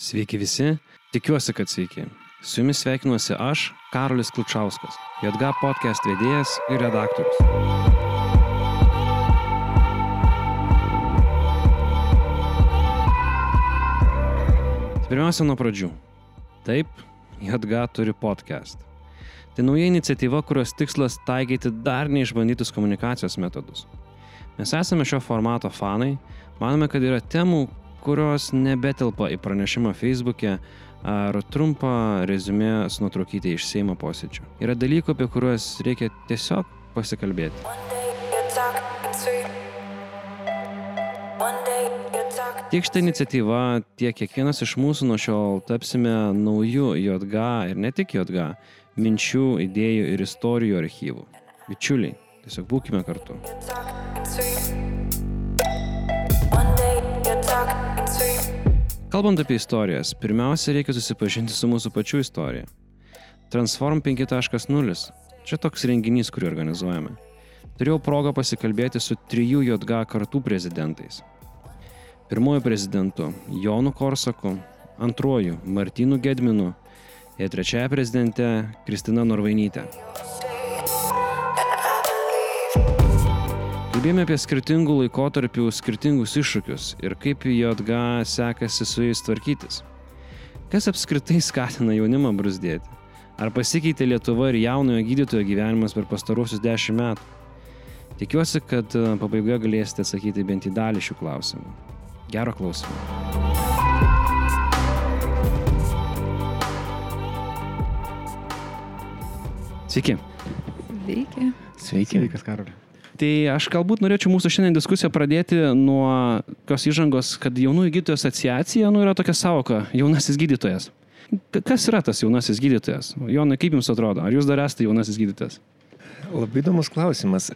Sveiki visi, tikiuosi, kad sveiki. Su jumis sveikinuosi aš, Karolis Klučauskas, JG podcast vedėjas ir redaktorius. Pirmiausia, nuo pradžių. Taip, JG turi podcast. Tai nauja iniciatyva, kurios tikslas taikyti dar neišbandytus komunikacijos metodus. Mes esame šio formato fanai, manome, kad yra temų, kurios nebetelpa į pranešimą Facebook'e ar trumpą rezumė su nuotraukytė iš Seimo posėdžio. Yra dalykų, apie kuriuos reikia tiesiog pasikalbėti. Tiek šitą iniciatyvą, tiek kiekvienas iš mūsų nuo šiol tapsime naujų JG ir ne tik JG minčių, idėjų ir istorijų archyvų. Bičiuliai, tiesiog būkime kartu. Kalbant apie istorijas, pirmiausia reikia susipažinti su mūsų pačių istorija. Transform 5.0 - čia toks renginys, kurį organizuojame. Turėjau progą pasikalbėti su trijų JG kartų prezidentais. Pirmuoju prezidentu - Jonu Korsaku, antruoju - Martinu Gedminu ir trečiaja prezidente - Kristina Norvainytė. Kalbėjome apie skirtingų laikotarpių skirtingus iššūkius ir kaip JG sekasi su jais tvarkytis. Kas apskritai skatina jaunimą brusdėti? Ar pasikeitė Lietuva ir jaunojo gydytojo gyvenimas per pastaruosius dešimt metų? Tikiuosi, kad e, pabaigoje galėsite atsakyti bent į dalį šių klausimų. Gero klausimų. Sveiki. Sveiki. Sveiki. Sveikas, Karoli. Tai aš galbūt norėčiau mūsų šiandien diskusiją pradėti nuo tos įžangos, kad jaunųjų gydytojų asociacija nu, yra tokia savoka - jaunasis gydytojas. Kas yra tas jaunasis gydytojas? Jonai, kaip jums atrodo? Ar jūs dar esate jaunasis gydytojas? Labai įdomus klausimas.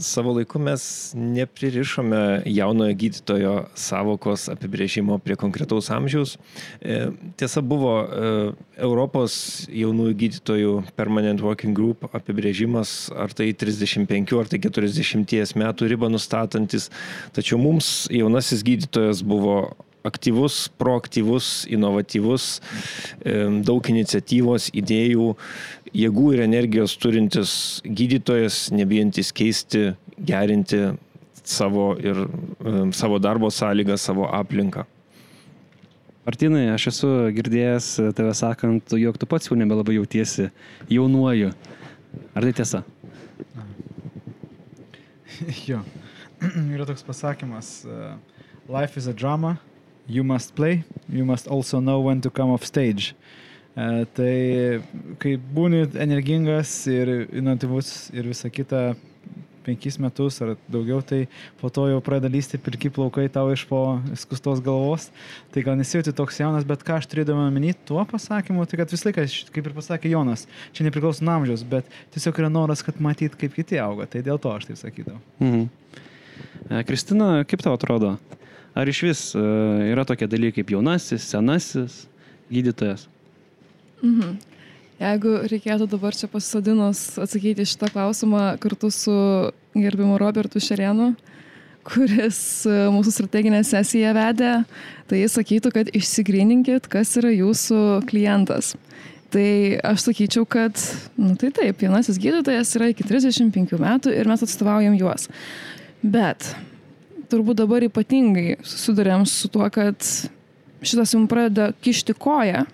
Savo laiku mes nepririšome jaunojo gydytojo savokos apibrėžimo prie konkretaus amžiaus. Tiesa buvo e, Europos jaunųjų gydytojų Permanent Working Group apibrėžimas, ar tai 35 ar tai 40 metų ribą nustatantis. Tačiau mums jaunasis gydytojas buvo aktyvus, proaktyvus, inovatyvus, daug iniciatyvos, idėjų, jėgų ir energijos turintis gydytojas, nebijantis keisti, gerinti savo ir savo darbo sąlygą, savo aplinką. Martinai, aš esu girdėjęs tave sakant, jog tu pats jau nebelabai jautiesi jaunuoju. Ar tai tiesa? jo. Yra toks pasakymas. Life is a drama, you must play, you must also know when to come off stage. Uh, tai kai būni energingas ir inovatyvus ir visa kita penkis metus ar daugiau, tai po to jau pradeda lysti pilki plaukai tau iš po skustos galvos. Tai gal nesijauti toks jaunas, bet ką aš turėdama minėti tuo pasakymu, tai kad visą laiką, kaip ir pasakė Jonas, čia nepriklauso nuo amžiaus, bet tiesiog yra noras, kad matyt, kaip kiti auga. Tai dėl to aš taip sakydavau. Mhm. E, Kristina, kaip tau atrodo? Ar iš vis e, yra tokie dalykai kaip jaunasis, senasis gydytojas? Mhm. Jeigu reikėtų dabar čia pasadinus atsakyti šitą klausimą kartu su gerbimu Robertu Šerėnu, kuris e, mūsų strateginę sesiją vedė, tai jis sakytų, kad išsigryninkit, kas yra jūsų klientas. Tai aš sakyčiau, kad, nu tai taip, jaunasis gydytojas yra iki 35 metų ir mes atstovaujam juos. Bet turbūt dabar ypatingai susidurėm su tuo, kad šitas jums pradeda kišti koją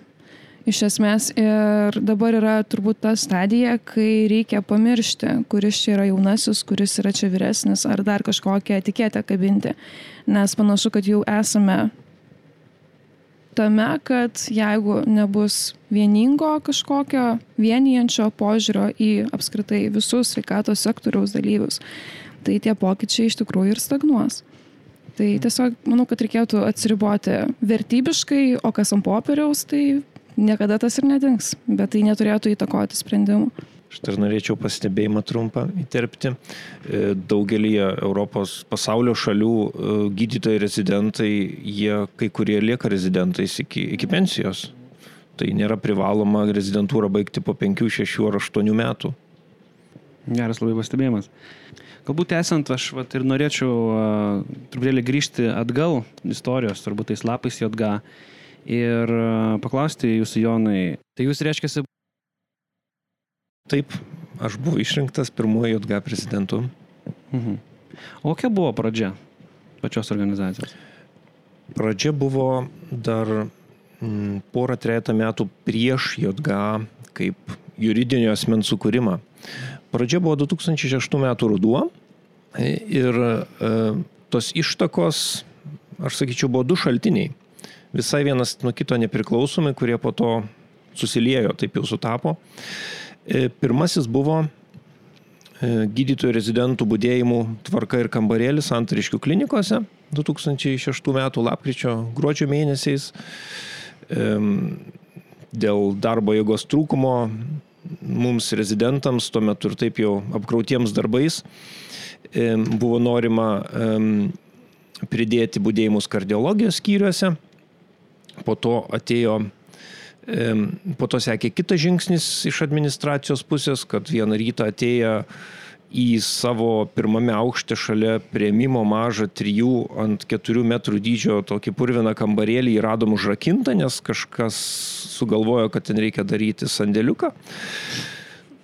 iš esmės ir dabar yra turbūt ta stadija, kai reikia pamiršti, kuris čia yra jaunasis, kuris yra čia vyresnis ar dar kažkokią etiketę kabinti. Nes panašu, kad jau esame tame, kad jeigu nebus vieningo kažkokio vienijančio požiūrio į apskritai visus sveikatos sektoriaus dalyvius, tai tie pokyčiai iš tikrųjų ir stagnuos. Tai tiesiog manau, kad reikėtų atsiriboti vertybiškai, o kas ant popieriaus, tai niekada tas ir nedings, bet tai neturėtų įtakoti sprendimų. Aš dar norėčiau pastebėjimą trumpą įterpti. Daugelį Europos pasaulio šalių e, gydytojai rezidentai, jie kai kurie lieka rezidentais iki, iki pensijos. Tai nėra privaloma rezidentūrą baigti po 5, 6 ar 8 metų. Geras labai pastebėjimas. Galbūt esant, aš vat, ir norėčiau uh, truputėlį grįžti atgal istorijos, turbūt tais lapais JG ir e, paklausti jūsų Jonai, tai jūs reiškia, Taip, aš buvau išrinktas pirmuoju JG prezidentu. Mhm. O kokia buvo pradžia pačios organizacijos? Pradžia buvo dar mm, porą trejata metų prieš JG kaip juridinio asmens sukūrimą. Pradžia buvo 2006 metų ruduo ir e, tos ištakos, aš sakyčiau, buvo du šaltiniai. Visai vienas nuo kito nepriklausomai, kurie po to susiliejo, taip jau sutapo. E, pirmasis buvo e, gydytojų rezidentų būdėjimų tvarka ir kambarėlis Antariškių klinikose 2006 m. lapkričio gruodžio mėnesiais. Dėl darbo jėgos trūkumo mums rezidentams, tuo metu ir taip jau apkrautiems darbais, buvo norima pridėti būdėjimus kardiologijos skyriuose. Po to atėjo Po to sekė kitas žingsnis iš administracijos pusės, kad vieną rytą atėję į savo pirmame aukšte šalia prieimimo mažą 3 ant 4 metrų dydžio tokį purviną kambarėlį įradom užrakintą, nes kažkas sugalvojo, kad ten reikia daryti sandėliuką.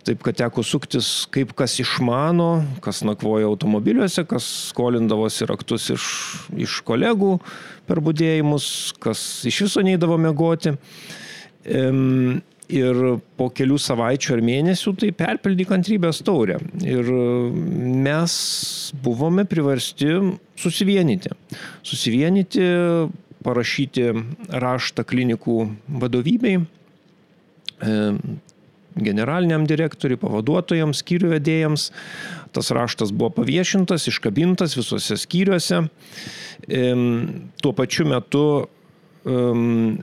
Taip, kad teko suktis, kaip kas išmano, kas nakvoja automobiliuose, kas skolindavosi raktus iš, iš kolegų per būdėjimus, kas iš viso neįdavo mėgoti. Ir po kelių savaičių ar mėnesių tai perpildy kantrybės taurę. Ir mes buvome priversti susivienyti. Susivienyti, parašyti raštą klinikų vadovybei, generaliniam direktoriui, pavaduotojams, skyrių vedėjams. Tas raštas buvo paviešintas, iškabintas visuose skyriuose. Tuo pačiu metu um,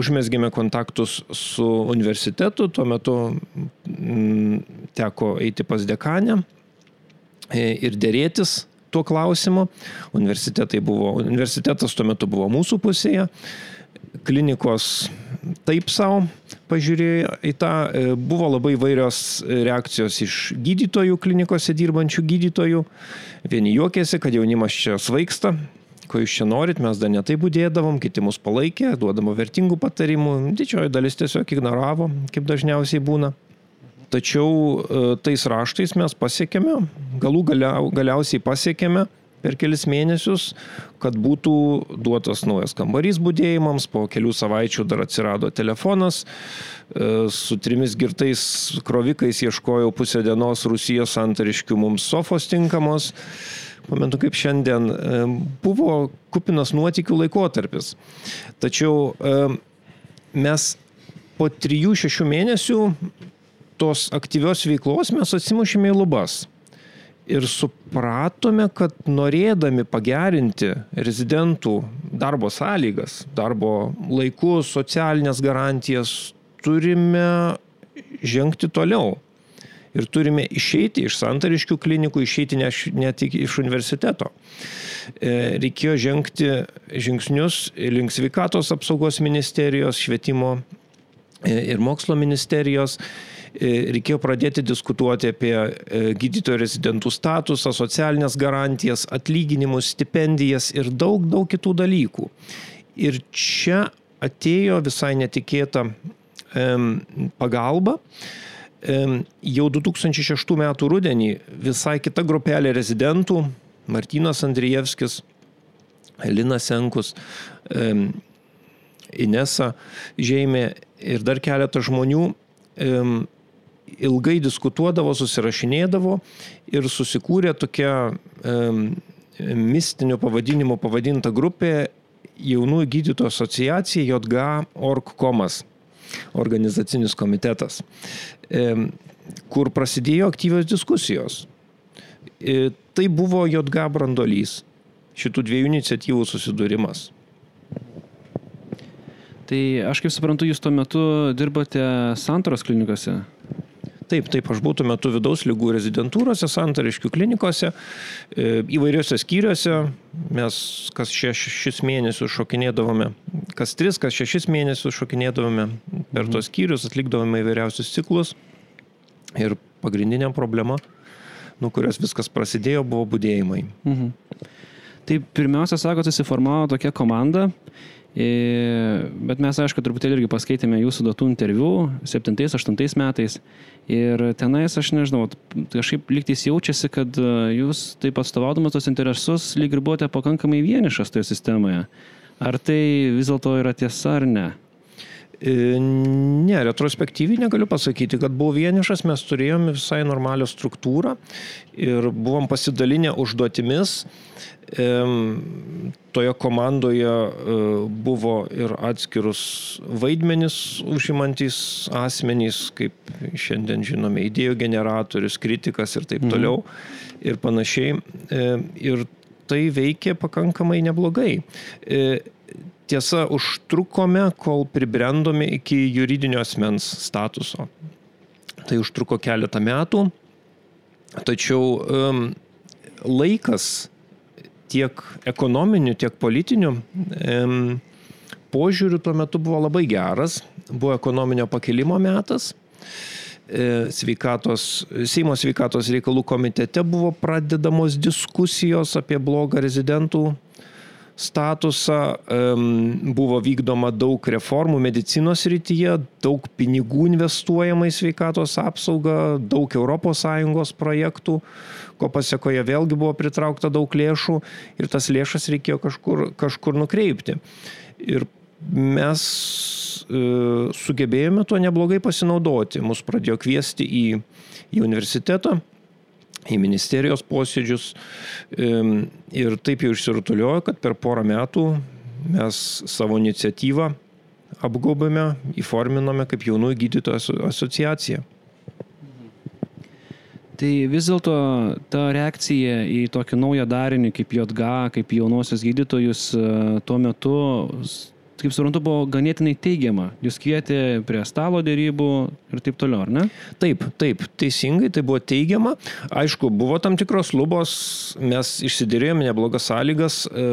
užmėsgėme kontaktus su universitetu, tuo metu um, teko eiti pas dekanę e, ir dėrėtis tuo klausimu. Universitetas tuo metu buvo mūsų pusėje, klinikos taip savo pažiūrėjo į tą, e, buvo labai vairios reakcijos iš gydytojų, klinikose dirbančių gydytojų. Vieni juokėsi, kad jaunimas čia svaigsta, ko jūs čia norit, mes dar netai būdėdavom, kiti mus palaikė, duodamo vertingų patarimų, didžioji dalis tiesiog ignoravo, kaip dažniausiai būna. Tačiau e, tais raštais mes pasiekėme, galų galiau, galiausiai pasiekėme per kelis mėnesius, kad būtų duotas naujas kambarys būdėjimams, po kelių savaičių dar atsirado telefonas, e, su trimis girtais krovikais ieškojau pusę dienos Rusijos antariškių mums sofos tinkamos momentu kaip šiandien, buvo kupinas nuotikių laikotarpis. Tačiau mes po 3-6 mėnesių tos aktyvios veiklos mes atsimušėme į lubas. Ir supratome, kad norėdami pagerinti rezidentų darbo sąlygas, darbo laikus, socialinės garantijas, turime žengti toliau ir turime išeiti iš santariškių klinikų, išeiti ne, ne tik iš universiteto. E, reikėjo žengti žingsnius link sveikatos apsaugos ministerijos, švietimo e, ir mokslo ministerijos. E, reikėjo pradėti diskutuoti apie gydytojų rezidentų statusą, socialinės garantijas, atlyginimus, stipendijas ir daug, daug kitų dalykų. Ir čia atėjo visai netikėta pagalba jau 2006 metų rudenį visai kita grupelė rezidentų, Martinas Andrijevskis, Linas Senkus, Inesa Žemė ir dar keletą žmonių ilgai diskutuodavo, susirašinėdavo ir susikūrė tokia mistiniu pavadinimu pavadinta grupė jaunųjų gydytojų asociacija JGA Org.comas organizacinis komitetas, kur prasidėjo aktyvios diskusijos. E, tai buvo JG brandolys, šitų dviejų iniciatyvų susidūrimas. Tai aš kaip suprantu, jūs tuo metu dirbote Santoros klinikose? Taip, taip, aš tuo metu vidaus lygų rezidentūrose, santariškių klinikose, e, įvairiuose skyriuose. Mes kas šešis mėnesius šokinėdavome, kas tris, kas šešis mėnesius šokinėdavome per tos skyrius, atlikdavome įvairiausius ciklus. Ir pagrindinė problema, nuo kurios viskas prasidėjo, buvo būdėjimai. Mhm. Tai pirmiausia, sako, susiformavo tokia komanda, bet mes, aišku, truputėlį irgi paskaitėme jūsų duotų interviu 7-8 metais. Ir tenais, aš nežinau, kažkaip lygtais jaučiasi, kad e, jūs taip atstovaudamas tos interesus lyg ir buvote pakankamai vienišas toje sistemoje. Ar tai vis dėlto yra tiesa ar ne? E, ne, retrospektyviai negaliu pasakyti, kad buvau vienišas, mes turėjome visai normalią struktūrą ir buvom pasidalinę užduotimis toje komandoje e, buvo ir atskirus vaidmenis užimantis asmenys, kaip šiandien žinome, idėjų generatorius, kritikas ir taip mhm. toliau mhm. ir panašiai. Ir tai veikė pakankamai neblogai. Tiesa, užtrukome, kol pribrendome iki juridinio asmens statuso. Tai užtruko keletą metų, tačiau um, laikas tiek ekonominiu, tiek politiniu požiūriu tuo metu buvo labai geras, buvo ekonominio pakilimo metas. E, sveikatos, Seimo sveikatos reikalų komitete buvo pradedamos diskusijos apie blogą rezidentų statusą, buvo vykdoma daug reformų medicinos rytyje, daug pinigų investuojama į sveikatos apsaugą, daug ES projektų, ko pasiekoje vėlgi buvo pritraukta daug lėšų ir tas lėšas reikėjo kažkur, kažkur nukreipti. Ir mes e, sugebėjome tuo neblogai pasinaudoti. Mus pradėjo kviesti į, į universitetą, į ministerijos posėdžius ir taip jau išsirutuliojo, kad per porą metų mes savo iniciatyvą apgaubėme, įforminome kaip jaunųjų gydytojų asociaciją. Tai vis dėlto ta reakcija į tokį naują darinį kaip JGA, kaip jaunosios gydytojus e, tuo metu, kaip suprantu, buvo ganėtinai teigiama. Jūs kvietė prie stalo dėrybų ir taip toliau, ar ne? Taip, taip, teisingai, tai buvo teigiama. Aišku, buvo tam tikros lubos, mes išsiderėjome neblogas sąlygas e,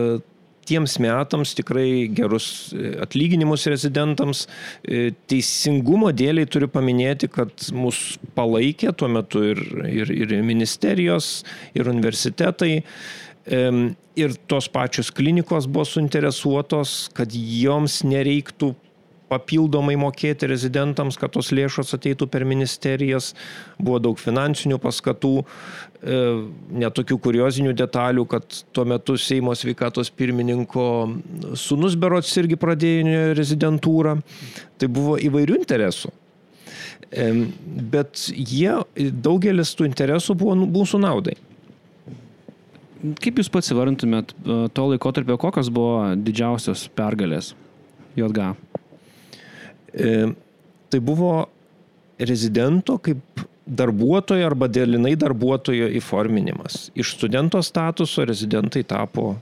tiems metams tikrai gerus e, atlyginimus rezidentams. E, teisingumo dėliai turiu paminėti, kad mus palaikė tuo metu ir, ir, ir ministerijos, ir universitetai. Ir tos pačios klinikos buvo suinteresuotos, kad joms nereiktų papildomai mokėti rezidentams, kad tos lėšos ateitų per ministerijas. Buvo daug finansinių paskatų, e, netokių kuriozinių detalių, kad tuo metu Seimo sveikatos pirmininko sunus Berots irgi pradėjo rezidentūrą. Tai buvo įvairių interesų. Bet jie, daugelis tų interesų buvo mūsų naudai. Kaip Jūs pats įvardintumėt e, to laikotarpio, kokios buvo didžiausios pergalės JGA? E, tai buvo rezidento kaip darbuotojo arba dėlinai darbuotojo įforminimas. Iš studento statuso rezidentai tapo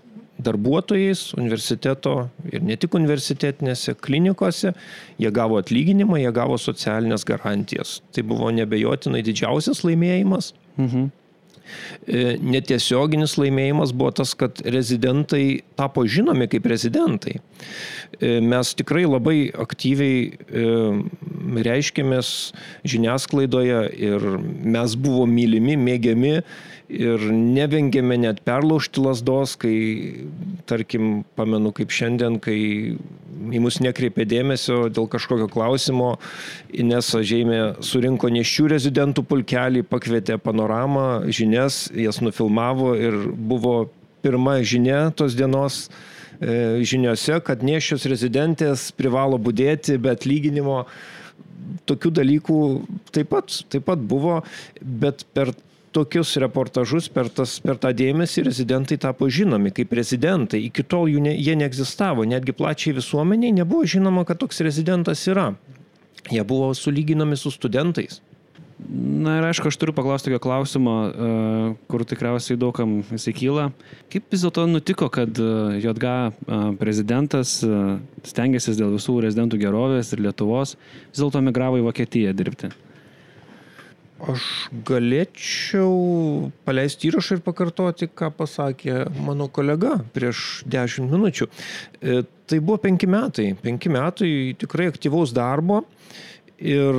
darbuotojais universiteto ir ne tik universitetinėse klinikose, jie gavo atlyginimą, jie gavo socialinės garantijas. Tai buvo nebejotinai didžiausias laimėjimas. Mhm. E, netiesioginis laimėjimas buvo tas, kad rezidentai tapo žinomi kaip rezidentai. E, mes tikrai labai aktyviai e, reiškėmės žiniasklaidoje ir mes buvome mylimi, mėgiami ir nevengėme net perlaužti lasdos, kai, tarkim, pamenu kaip šiandien, kai į mus nekreipė dėmesio dėl kažkokio klausimo, Inesa Žemė surinko nešių rezidentų pulkelį, pakvietė panoramą, žinias, jas nufilmavo ir buvo pirma žinia tos dienos e, žiniuose, kad nešios rezidentės privalo būdėti be atlyginimo. Tokių dalykų taip pat, taip pat buvo, bet per tokius reportažus, per, tas, per tą dėmesį rezidentai tapo žinomi kaip rezidentai. Iki tol ne, jie neegzistavo, netgi plačiai visuomeniai nebuvo žinoma, kad toks rezidentas yra. Jie buvo sulyginami su studentais. Na ir aišku, aš turiu paklausti tokio klausimo, e, kur tikriausiai daugam jisai kyla. Kaip vis dėlto nutiko, kad e, JG e, prezidentas stengiasi dėl visų rezidentų gerovės ir Lietuvos, vis dėlto migravo į Vokietiją dirbti? Aš galėčiau paleisti įrašą ir pakartoti, ką pasakė mano kolega prieš dešimt minučių. E, tai buvo penki metai. Penki metai tikrai aktyvaus darbo ir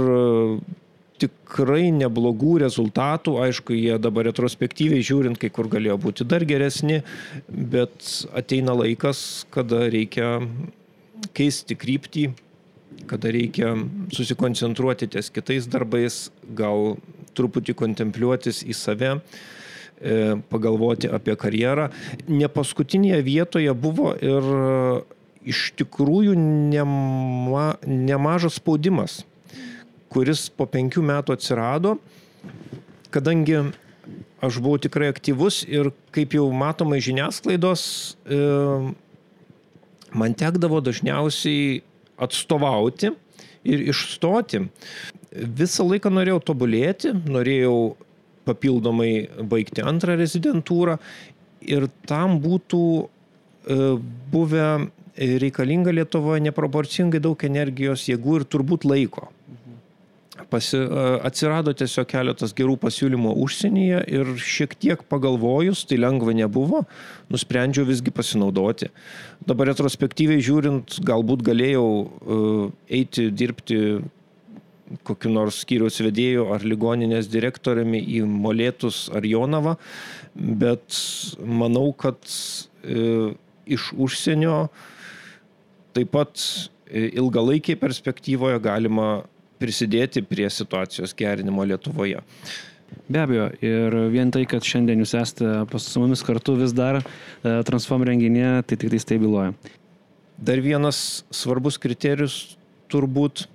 tikrai neblogų rezultatų, aišku, jie dabar retrospektyviai žiūrint, kai kur galėjo būti dar geresni, bet ateina laikas, kada reikia keisti kryptį, kada reikia susikoncentruoti ties kitais darbais, gal truputį kontempliuotis į save, e, pagalvoti apie karjerą. Ne paskutinėje vietoje buvo ir iš tikrųjų nema, nemažas spaudimas kuris po penkių metų atsirado, kadangi aš buvau tikrai aktyvus ir kaip jau matoma žiniasklaidos, e, man tekdavo dažniausiai atstovauti ir išstoti. Visą laiką norėjau tobulėti, norėjau papildomai baigti antrą rezidentūrą ir tam būtų e, buvę reikalinga Lietuvoje neproporcingai daug energijos, jėgų ir turbūt laiko pasi, atsirado tiesiog keletas gerų pasiūlymų užsienyje ir šiek tiek pagalvojus, tai lengva nebuvo, nusprendžiau visgi pasinaudoti. Dabar retrospektyviai žiūrint, galbūt galėjau eiti dirbti kokiu nors skyriaus vedėju ar ligoninės direktoriumi į Molėtus ar Jonavą, bet manau, kad e, iš užsienio taip pat e, ilgalaikiai perspektyvoje galima prisidėti prie situacijos gerinimo Lietuvoje. Be abejo, ir vien tai, kad šiandien jūs esate su mumis kartu vis dar e, Transform renginėje, tai tik tai tai byloja. Dar vienas svarbus kriterijus turbūt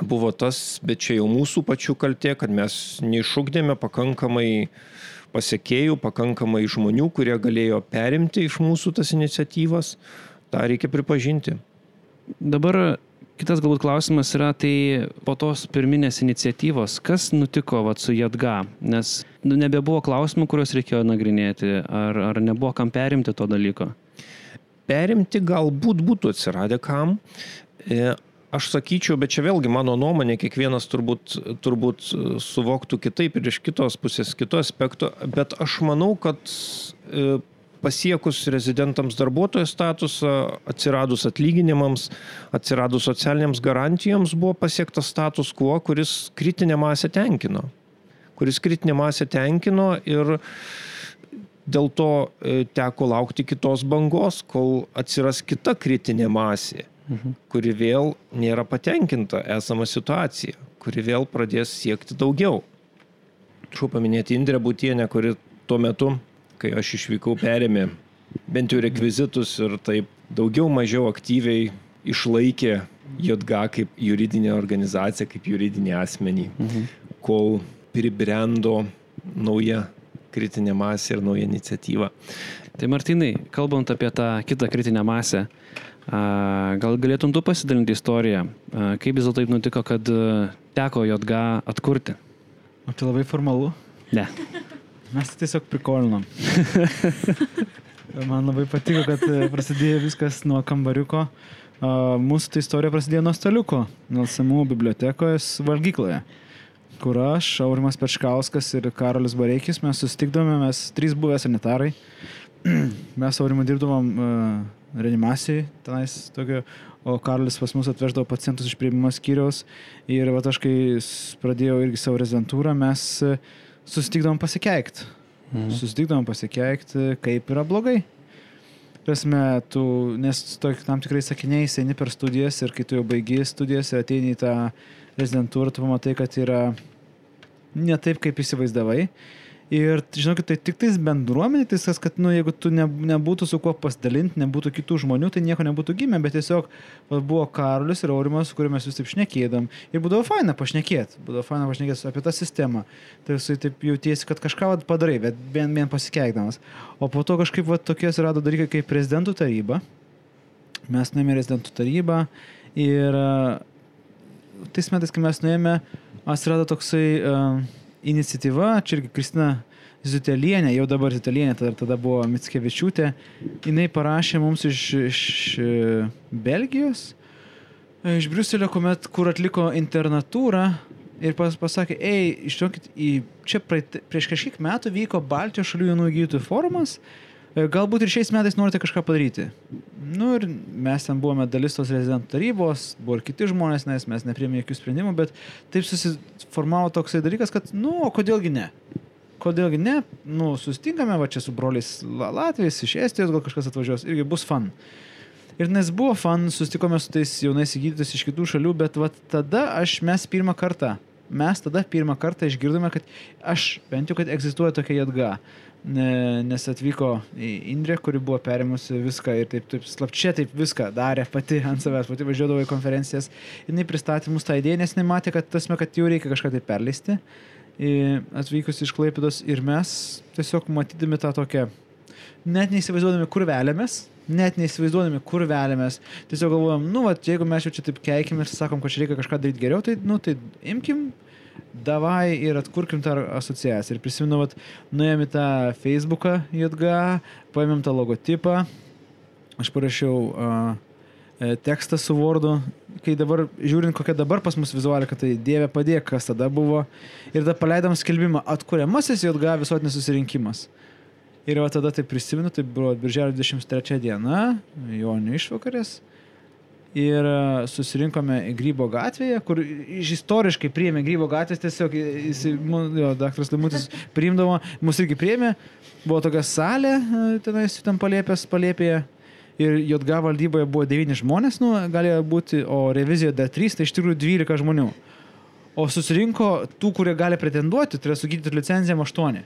buvo tas, bet čia jau mūsų pačių kaltė, kad mes neišūkdėme pakankamai pasiekėjų, pakankamai žmonių, kurie galėjo perimti iš mūsų tas iniciatyvas. Ta reikia pripažinti. Dabar Kitas galbūt klausimas yra, tai po tos pirminės iniciatyvos, kas nutiko vat, su JADGA, nes nu, nebebuvo klausimų, kuriuos reikėjo nagrinėti, ar, ar nebuvo kam perimti to dalyko? Perimti galbūt būtų atsiradę kam. E, aš sakyčiau, bet čia vėlgi mano nuomonė, kiekvienas turbūt, turbūt suvoktų kitaip ir iš kitos pusės, kito aspekto, bet aš manau, kad e, pasiekus rezidentams darbuotojo statusą, atsiradus atlyginimams, atsiradus socialiniams garantijoms buvo pasiektas status quo, kuris kritinę masę tenkino. Kuris kritinę masę tenkino ir dėl to e, teko laukti kitos bangos, kol atsiras kita kritinė masė, mhm. kuri vėl nėra patenkinta esama situacija, kuri vėl pradės siekti daugiau. Šau paminėti Indrę Būtienę, kuri tuo metu kai aš išvykau, perėmė bent jau rekvizitus ir taip daugiau mažiau aktyviai išlaikė JGA kaip juridinė organizacija, kaip juridinį asmenį, mhm. kol pribrendo nauja kritinė masė ir nauja iniciatyva. Tai Martinai, kalbant apie tą kitą kritinę masę, gal galėtum tu pasidalinti istoriją, kaip vis dėlto taip nutiko, kad teko JGA atkurti? O tai labai formalu? Ne. Mes tiesiog prikolinom. Man labai patiko, kad e, prasidėjo viskas nuo kambariuko. Mūsų ta istorija prasidėjo nuo staliuko, nuo samų bibliotekos valgykloje, kur aš, Aurimas Pečkauskas ir Karolis Bareikis, mes susitikdome, mes trys buvę sanitarai. Mes Aurimą dirbdavom uh, reanimacijai, tenais tokio, o Karolis pas mus atveždavo pacientus iš prieimimo skyriaus. Ir va aš kai pradėjau irgi savo rezidentūrą, mes uh, susitikdavom pasikeikti. Mhm. Susitikdavom pasikeikti, kaip yra blogai. Prasme, tu, nes to, tam tikrai sakiniai eini per studijas ir kai tu jau baigi studijas ir ateini į tą rezidentūrą, tu pamatai, kad yra ne taip, kaip įsivaizdavai. Ir žinokit, tai tik tais bendruomenė, tai tas, kad, nu, jeigu tu ne, nebūtų su kuo pasidalinti, nebūtų kitų žmonių, tai nieko nebūtų gimę, bet tiesiog va, buvo Karolis ir Aurimas, su kuriuo mes vis taip šnekėdam. Ir būdavo faina pašnekėti, būdavo faina pašnekėti apie tą sistemą. Tai jisai taip jautiesi, kad kažką va, padarai, bet vien, vien pasikeikdamas. O po to kažkaip va, tokie atsirado dalykai kaip prezidentų taryba. Mes nuėjome rezidentų tarybą ir tais metais, kai mes nuėjome, atsirado toksai uh, iniciatyva, čia irgi Kristina Zutelienė, jau dabar Zutelienė, tada, tada buvo Mitskevičiūtė, jinai parašė mums iš, iš Belgijos, iš Briuselio, kuomet, kur atliko internatūrą ir pas, pasakė, ei, išduokit, čia praeit, prieš kažkiek metų vyko Baltijos šalių jaunų gydytojų forumas, E, Galbūt ir šiais metais norite kažką padaryti. Nu ir mes ten buvome dalis tos rezidentų tarybos, buvo ir kiti žmonės, nes mes nepriėmėme jokių sprendimų, bet taip susiformavo toksai dalykas, kad, nu, o kodėlgi ne? Kodėlgi ne? Nu, susitinkame, va čia su broliais La- Latvijais, iš Estijos gal kažkas atvažiuos, irgi bus fan. Ir nes buvo fan, susitikome su tais jaunais įgydytais iš kitų šalių, bet va tada aš mes pirmą kartą, mes tada pirmą kartą išgirdome, kad aš, bent jau, kad egzistuoja tokia jėga. Ne- Nes atvyko Indrė, kuri buvo perimusi viską ir taip, taip slapčia taip viską darė pati ant savęs, pati važiuodavo į konferencijas. Jis pristatė mums tą idėją, nes nematė, kad tasme, kad jau reikia kažką tai perleisti. Atvykus iš Klaipėdos ir mes tiesiog matydami tą tokią net neįsivaizduodami, kur veliamės, net neįsivaizduodami, kur veliamės, tiesiog galvojam, nu, va, jeigu mes jau čia taip keikim ir sakom, kad čia reikia kažką daryti geriau, tai, nu, tai imkim, davai ir atkurkim tą asociaciją. Ir prisimenu, vat, nuėjom į tą Facebooką JG, paėmėm tą logotipą, aš parašiau uh, tekstą su Wordu, kai dabar, žiūrint, kokia dabar pas mus vizualika, tai Dieve padėk, kas tada buvo. Ir tada paleidom skelbimą, atkuriamasis JG visuotinis susirinkimas. Ir va tada tai prisimenu, tai buvo birželio 23 diena, Jonio išvakarės. Ir e, susirinkome Grybo gatvėje, kur iš istoriškai priėmė Grybo gatvės, tiesiog jis, jo, daktaras Limutis priimdavo, mus irgi priėmė, buvo tokia salė, e, tenais ten palėpės, palėpėje. Ir JG valdyboje buvo 9 žmonės, nu, galėjo būti, o revizijoje dar 3, tai iš tikrųjų 12 žmonių. O susirinko tų, kurie gali pretenduoti, tai yra su gydytojų licencijom 8.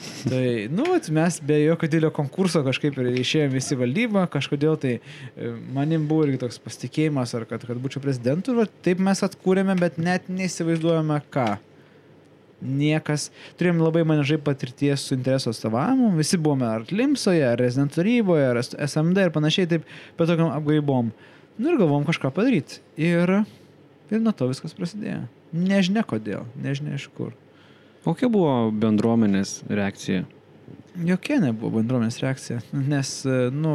Tai, nu, mes be jokio didelio konkurso kažkaip ir išėjome visi valdybą, kažkodėl tai e, manim buvo irgi toks pasitikėjimas, ar kad, kad būčiau prezidentu, ir taip mes atkūrėme, bet net neįsivaizduojame ką. Niekas, turėjom labai mažai patirties su interesų atstovavimu, visi buvome ar Limsoje, ar Resident taryboje, ar SMD ir panašiai, taip, bet tokiam apgaibom. Nu ir galvom kažką padaryti. Ir, ir nuo to viskas prasidėjo. Nežinia kodėl, nežinia iš kur. Kokia buvo bendruomenės reakcija? Jokia nebuvo bendruomenės reakcija, nes, e, nu,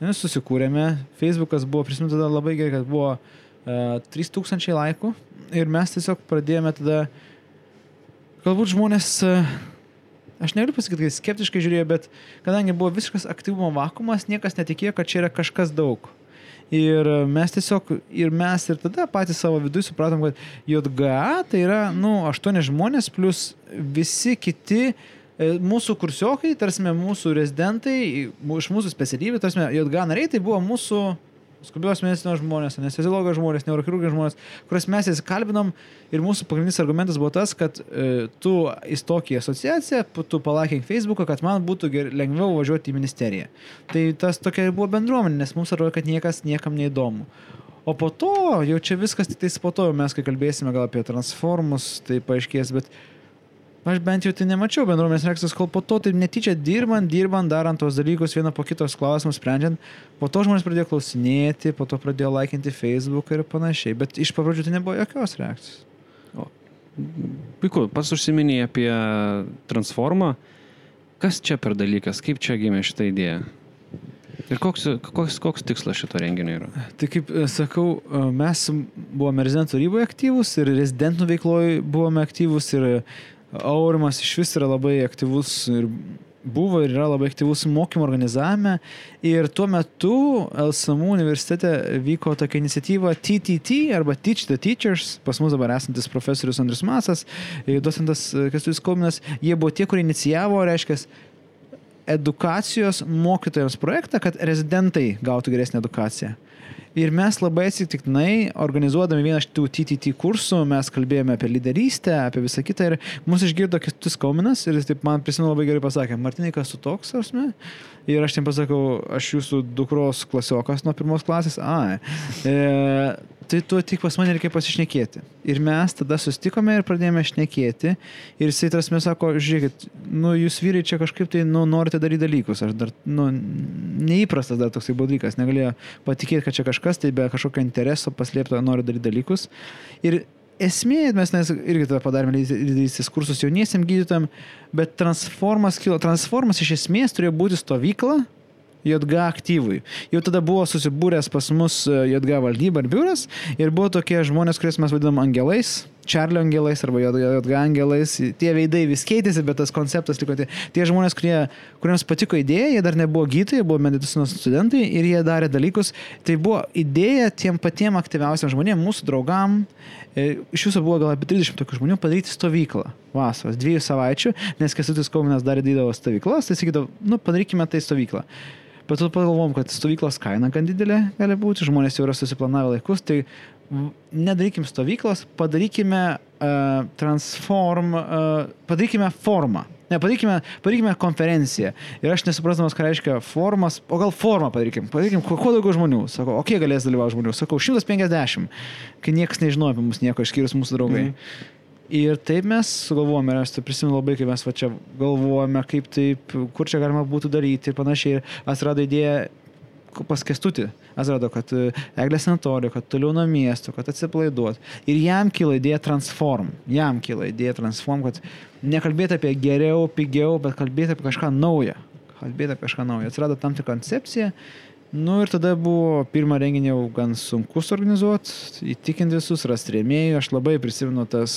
mes susikūrėme, Facebookas buvo, prisimenu tada labai gerai, kad buvo uh, 3000 laikų ir mes tiesiog pradėjome tada, galbūt žmonės, uh, aš negaliu pasakyti, kad skeptiškai žiūrėjo, bet kadangi buvo visiškas aktyvumo vakumas, niekas netikėjo, kad čia yra kažkas daug. Ir mes tiesiog, ir mes ir tada patys savo viduje supratom, kad JGA tai yra, nu, aštuoni žmonės plus visi kiti e, mūsų kursiokai, tarsi mūsų rezidentai, iš mūsų specialybių, tarsi JGA nariai, tai buvo mūsų skubios medicinos žmonės, anesteziologijos žmonės, neurochirurgijos žmonės, kuriuos mes įsikalbinom ir mūsų pagrindinis argumentas buvo tas, kad e, tu įstok į asociaciją, tu palaikink Facebooką, kad man būtų ger, lengviau važiuoti į ministeriją. Tai tas tokia buvo bendruomenė, nes mums atrodo, kad niekas niekam neįdomu. O po to, jau čia viskas tik tais po to, mes kai kalbėsime gal apie transformus, tai paaiškės, bet aš bent jau tai nemačiau bendruomenės reakcijos, kol po to taip netyčia dirbant, dirbant, darant tos dalykus, vieną po kitos klausimus sprendžiant, po to žmonės pradėjo klausinėti, po to pradėjo laikinti Facebook ir panašiai, bet iš pradžių tai nebuvo jokios reakcijos. Puiku, pats užsiminėjai apie transformą. Kas čia per dalykas, kaip čia gimė šitą idėją? Ir koks, koks, koks tikslas šito renginio yra? Tai kaip e, sakau, e, mes buvome rezidentų taryboje aktyvus ir rezidentų veikloje buvome aktyvus ir Aurimas iš vis yra labai aktyvus ir buvo ir yra labai aktyvus mokymo organizavime. Ir tuo metu LSMU universitete vyko tokia iniciatyva TTT arba Teach the Teachers. Pas mus dabar esantis profesorius Andrius Masas, e, docentas e, Kestutis Kauminas. Jie buvo tie, kurie inicijavo, reiškia, edukacijos mokytojams projektą, kad rezidentai gautų geresnę edukaciją. Ir mes labai atsitiktinai, organizuodami vieną iš tų TTT kursų, mes kalbėjome apie lyderystę, apie visą kitą ir mus išgirdo Kistus Kauminas ir jis taip man prisimenu labai gerai pasakė, Martinai, kas tu toks, ar ne? Ir aš jam pasakau, aš jūsų dukros klasiokas nuo pirmos klasės, a, e, tai tu tik pas mane reikia pasišnekėti. Ir mes tada sustikome ir pradėjome šnekėti. Ir jisai tas mes sako, žiūrėkit, nu jūs vyrai čia kažkaip tai, nu, norite daryti dalykus. Aš dar, nu, neįprastas dar toksai buvo dalykas. Negalėjo patikėti, kad čia kažkas tai be kažkokio intereso paslėpto nori daryti dalykus. Ir esmė, mes nes irgi tada padarėme lyderystės kursus jauniesiam gydytojam, bet transformas kilo. Transformas iš esmės turėjo būti stovykla JG aktyvui. Jau tada buvo susibūręs pas mus e, JG valdyba ir biuras ir buvo tokie žmonės, kuriuos mes vadinam angelais. Čarlio angelais arba JG angelais. Tie veidai vis keitėsi, bet tas konceptas liko. Tie, tie žmonės, kurie, kuriems patiko idėja, jie dar nebuvo gydytojai, buvo medicinos studentai ir jie darė dalykus. Tai buvo idėja tiem patiem aktyviausiam žmonėm, mūsų draugam. E, Iš viso buvo gal apie 30 tokių žmonių padaryti stovyklą. Vasaros, dviejų savaičių, nes Kesutis Kauminas dar dydavo stovyklas, tai sakydavo, nu padarykime tai stovyklą. Bet tu pagalvom, kad stovyklos kaina gan didelė gali būti, žmonės jau yra susiplanavę laikus, tai nedarykim stovyklos, padarykime uh, transform, uh, padarykime formą. Ne, padarykime, padarykime konferenciją. Ir aš nesuprasdamas, ką reiškia formas, o gal formą padarykim, padarykim kuo, kuo daugiau žmonių. Sako, o kiek galės dalyvauti žmonių? Sakau, 150, kai niekas nežinojo apie mus nieko, išskyrus mūsų draugai. Mm. Ir taip mes sugalvojame, aš tai prisimenu labai, kai mes va čia galvojame, kaip taip, kur čia galima būtų daryti ir panašiai. Ir atsirado idėja pas kestutį. Atsirado, kad e, Eglės sanatorija, kad toliau nuo miesto, kad atsipalaiduot. Ir jam kilo idėja transform. Jam kilo idėja transform, kad nekalbėti apie geriau, pigiau, bet kalbėti apie kažką naują. Kalbėti apie kažką naują. Atsirado tam tikra koncepcija. Nu ir tada buvo pirmą renginį jau gan sunku suorganizuoti, įtikinti visus, rasti rėmėjų. Aš labai prisimenu tas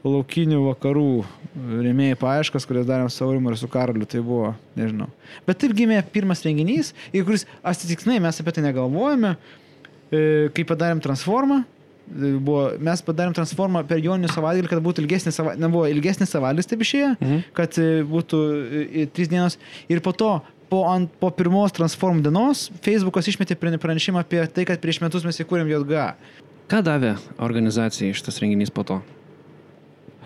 laukinių vakarų rėmėjai paaiškas, kurias darėm su Aurimu ir su Karoliu, tai buvo, nežinau. Bet taip gimė pirmas renginys, į kuris atsitiktinai mes apie tai negalvojame, e, kai padarėm transformą. E, buvo, mes padarėm transformą per joninių savaitgalį, kad būtų ilgesnis savaitgalis, nebuvo ilgesnis savaitgalis, taip išėjo, mhm. kad e, būtų trys dienos. Ir po to po, ant, po pirmos transform dienos Facebookas išmetė pranešimą apie tai, kad prieš metus mes įkūrėm JG. Ką davė organizacijai šitas renginys po to?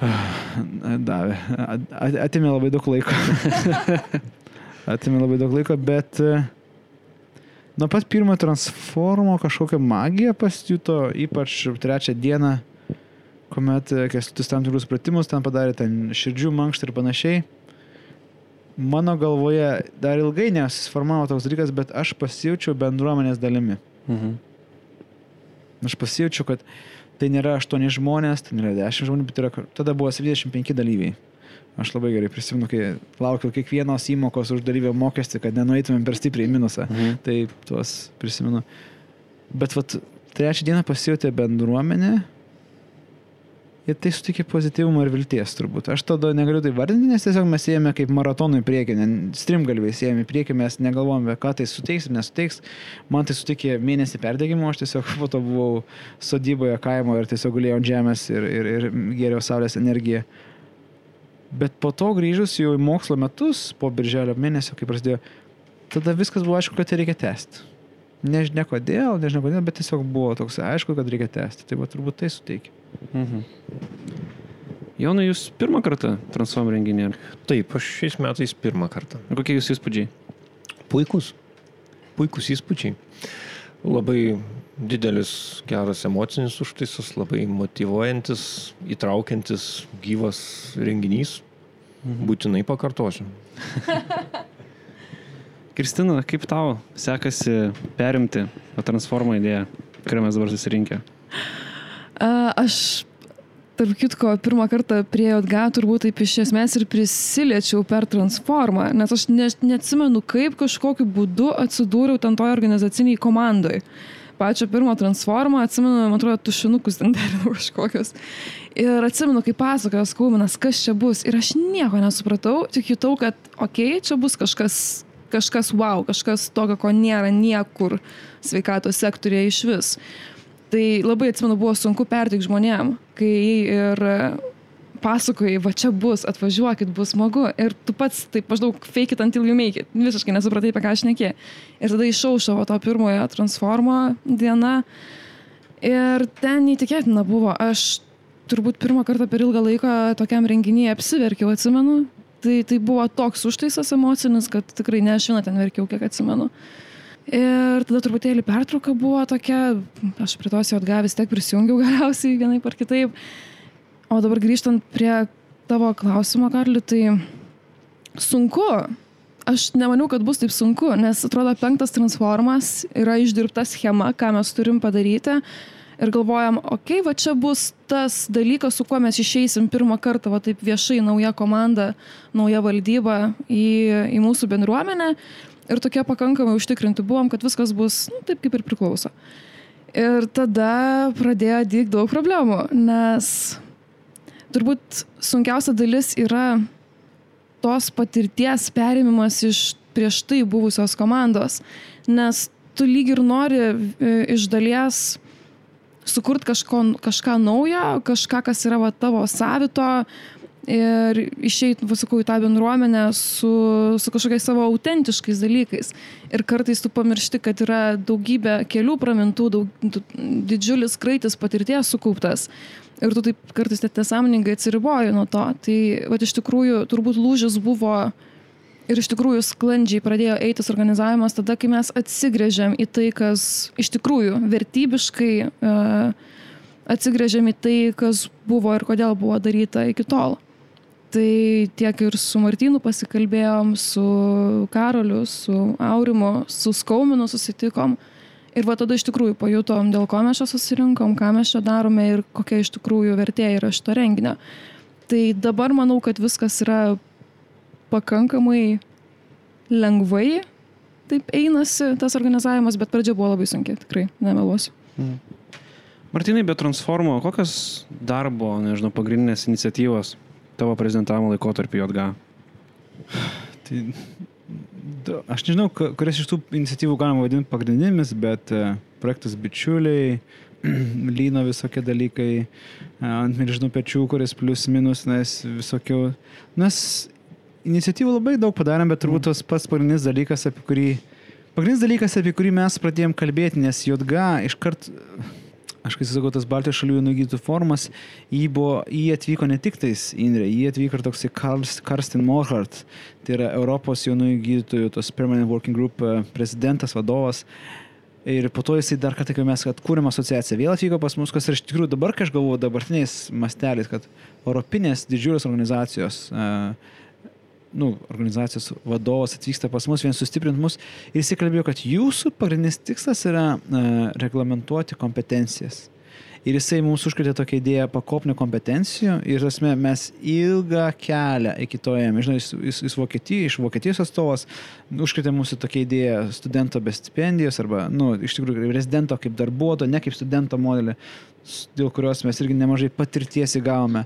Davė. Atimė labai daug laiko. Atimė labai daug laiko, bet e, nuo pat pirmo transformo kažkokią magiją pasijuto, ypač trečią dieną, kuomet e, kestutis tam tikrus pratimus ten padarė, ten širdžių mankštą ir panašiai. Mano galvoje dar ilgai nesusiformavo toks dalykas, bet aš pasijaučiau bendruomenės dalimi. Mhm. Aš pasijaučiau, kad tai nėra 8 žmonės, tai nėra 10 žmonių, bet yra, tada buvo 75 dalyviai. Aš labai gerai prisimenu, kai laukiau kiekvienos įmokos už dalyvio mokestį, kad nenueitumėm per stipriai minusą. Mhm. Tai tuos prisimenu. Bet vat, trečią dieną pasijutė bendruomenė ir tai sutikė pozityvumo ir vilties turbūt. Aš tada negaliu tai vardinti, nes tiesiog mes ėjome kaip maratonų į priekį, strimgalviais ėjome priekį, mes negalvojame, ką tai suteiks ir nesuteiks. Man tai sutikė mėnesį perdėgymo, aš tiesiog po to buvau sodyboje kaimo ir tiesiog gulėjau ant žemės ir, ir, ir geriau saulės energiją. Bet po to grįžus jau į mokslo metus, po birželio mėnesio, kai prasidėjo, tada viskas buvo aišku, kad tai reikia tęsti. Nežinia kodėl, nežinia kodėl, bet tiesiog buvo toks aišku, kad reikia tęsti. Tai va turbūt tai suteikia. Mhm. Jonai, jūs pirmą kartą Transform renginį? Taip, aš šiais metais pirmą kartą. Kokie jūsų įspūdžiai? Puikus. Puikus įspūdžiai. Labai didelis, geras emocinis užtaisas, labai motivuojantis, įtraukiantis, gyvas renginys. Mhm. Būtinai pakartosiu. Kristina, kaip tau sekasi perimti transformą idėją, kurią mes dabar susirinkę? Aš, tarp kitko, pirmą kartą prie JG turbūt taip iš esmės ir prisiliečiau per transformą, nes aš ne, neatsimenu, kaip kažkokiu būdu atsidūriau ten toje organizaciniai komandai. Pačio pirmo transformą, atsimenu, man atrodo, tušinukus ten derinau kažkokius. Ir atsimenu, kaip pasakojo Skauminas, kas čia bus. Ir aš nieko nesupratau, tik jutau, kad, okei, okay, čia bus kažkas kažkas wow, kažkas tokio, ko nėra niekur sveikatos sektorėje iš vis. Tai labai atsimenu, buvo sunku perteikti žmonėm, kai ir pasakojai, va čia bus, atvažiuokit, bus smagu. Ir tu pats taip maždaug fake it until you make it. Visiškai nesupratai, apie ką aš nekė. Ir tada išaušavo to pirmojo transformo diena. Ir ten neįtikėtina buvo. Aš turbūt pirmą kartą per ilgą laiką tokiam renginyje apsiverkiau, atsimenu tai, tai buvo toks užtaisas emocinis, kad tikrai ne aš vieną ten verkiau, kiek atsimenu. Ir tada truputėlį pertrauka buvo tokia, aš prie tos jau atgavęs tiek prisijungiau galiausiai vienai par kitaip. O dabar grįžtant prie tavo klausimo, Karli, tai sunku. Aš nemaniau, kad bus taip sunku, nes atrodo penktas transformas yra išdirbta schema, ką mes turim padaryti ir galvojam, okei, okay, va čia bus tas dalykas, su kuo mes išeisim pirmą kartą, va taip viešai, nauja komanda, nauja valdyba į, į mūsų bendruomenę ir tokie pakankamai užtikrinti buvom, kad viskas bus nu, taip, kaip ir priklauso. Ir tada pradėjo dyk daug problemų, nes turbūt sunkiausia dalis yra tos patirties perimimas iš prieš tai buvusios komandos, nes tu lyg ir nori e, iš dalies sukurti kažko, kažką naujo, kažką, kas yra va, tavo savito ir išeiti, sakau, į tą bendruomenę su, su kažkokiais savo autentiškais dalykais. Ir kartais tu pamiršti, kad yra daugybė kelių pramintų, daug, didžiulis kraitis patirties sukauptas. Ir tu taip kartais net nesąmoningai atsiriboji nuo to. Tai, va, iš tikrųjų, turbūt lūžis buvo ir iš tikrųjų sklandžiai pradėjo eitis organizavimas tada, kai mes atsigrėžėm į tai, kas iš tikrųjų vertybiškai uh, atsigrėžėm į tai, kas buvo ir kodėl buvo daryta iki tol. Tai tiek ir su Martinu pasikalbėjom, su Karoliu, su Aurimu, su Skauminu susitikom. Ir va tada iš tikrųjų pajutom, dėl ko mes čia susirinkom, ką mes čia darome ir kokia iš tikrųjų vertė yra šito renginio. Tai dabar manau, kad viskas yra pakankamai lengvai taip einasi tas organizavimas, bet pradžia buvo labai sunki, tikrai, nemeluosiu. Mm. Martinai, be transformo, kokios darbo, nežinau, pagrindinės iniciatyvos tavo prezentavimo laikotarpį JG? Tai, aš nežinau, kurias iš tų iniciatyvų galima vadinti pagrindinėmis, bet uh, projektas bičiuliai, lyno visokie dalykai, uh, ant milžinų pečių, kuris plius minus, nes visokių, nes iniciatyvų labai daug padarėm, bet turbūt tas pats pagrindinis dalykas, apie kurį, pagrindinis dalykas, apie kurį mes pradėjom kalbėti, nes JG iškart, aš kai sakau, tas Baltijos šalių nugydytų formas, jį, buvo, jį atvyko ne tik tais Indrė, jį atvyko ir toksai Karsten Morhart, tai yra Europos jaunųjų gydytojų, tos Permanent Working Group e, prezidentas, vadovas. Ir po to jisai dar kartą, kai mes atkūrėm asociaciją, vėl atvyko pas mus, kas ir iš tikrųjų dabar, kai aš galvoju dabartiniais masteliais, kad europinės didžiulės organizacijos uh, nu, organizacijos vadovas atvyksta pas mus, vien sustiprinti mus ir jis kalbėjo, kad jūsų pagrindinis tikslas yra uh, reglamentuoti kompetencijas. Ir jisai mums užkrėtė tokią idėją pakopnių kompetencijų ir esmė, mes ilgą kelią iki to ėjome. Žinai, jis, jis, jis Vokietijos, iš Vokietijos atstovas užkrėtė mūsų tokią idėją studento be stipendijos arba, na, nu, iš tikrųjų, rezidento kaip darbuotojo, ne kaip studento modelį, dėl kurios mes irgi nemažai patirties įgavome.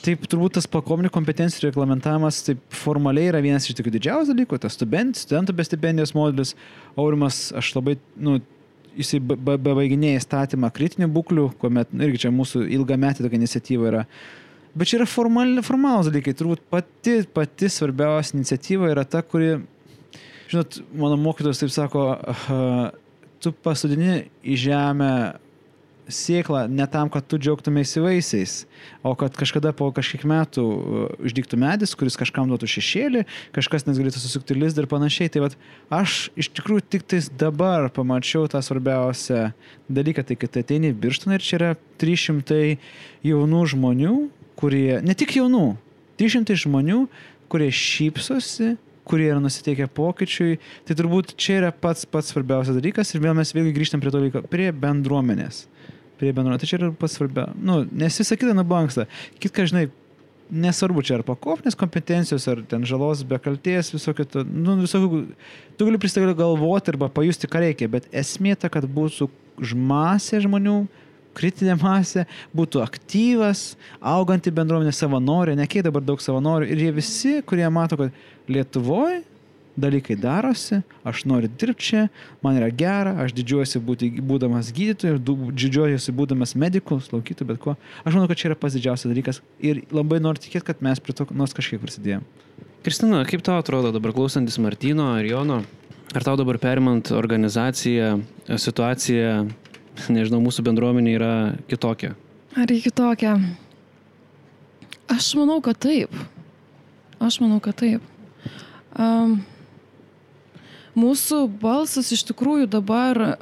Taip, turbūt tas pakopinių kompetencijų reglamentavimas taip formaliai yra vienas iš tokių didžiausių dalykų, tas student, studentų be stipendijos modelis. Aurimas, aš labai, nu, jisai bebaiginėja įstatymą kritinių būklių, kuomet, nu, irgi čia mūsų ilgametė tokia iniciatyva yra. Bet čia yra formal, formalus dalykai, turbūt pati, pati svarbiausia iniciatyva yra ta, kuri, žinot, mano mokytojas taip sako, uh, tu pasodini į žemę sėklą ne tam, kad tu džiaugtumėsi vaisiais, o kad kažkada po kažkiek metų uždygtų uh, medis, kuris kažkam duotų šešėlį, kažkas nes galėtų susukti lizdą ir panašiai. Tai vat, aš iš tikrųjų tik tais dabar pamačiau tą svarbiausią dalyką, tai kad ateini birštoną ir čia yra 300 jaunų žmonių, kurie, ne tik jaunų, 300 žmonių, kurie šypsosi, kurie yra nusiteikę pokyčiui, tai turbūt čia yra pats pats svarbiausias dalykas ir vėl mes vėlgi grįžtam prie to dalyko, prie bendruomenės prie bendruomenės. Tai čia yra pats svarbia. Nu, nes visa kita nubanksta. Kitka, žinai, nesvarbu čia ar pakopinės kompetencijos, ar ten žalos be kalties, visokio, nu, visokių, tu gali pristatyti galvoti arba pajusti, ką reikia, bet esmė ta, kad būtų masė žmonių, kritinė masė, būtų aktyvas, auganti bendruomenė savanorių, nekiek dabar daug savanorių ir jie visi, kurie mato, kad Lietuvoje dalykai darosi, aš noriu dirbti čia, man yra gera, aš didžiuojuosi būti, būdamas gydytoju, didžiuojuosi būdamas mediku, slaukytu, bet ko. Aš manau, kad čia yra pats didžiausias dalykas ir labai noriu tikėti, kad mes prie to nors kažkiek prisidėjom. Kristina, kaip tau atrodo dabar klausantis Martino ir Jono, ar tau dabar perimant organizaciją, situacija, nežinau, mūsų bendruomenė yra kitokia? Ar kitokia? Aš manau, kad taip. Aš manau, kad taip. Um, mūsų balsas iš tikrųjų dabar,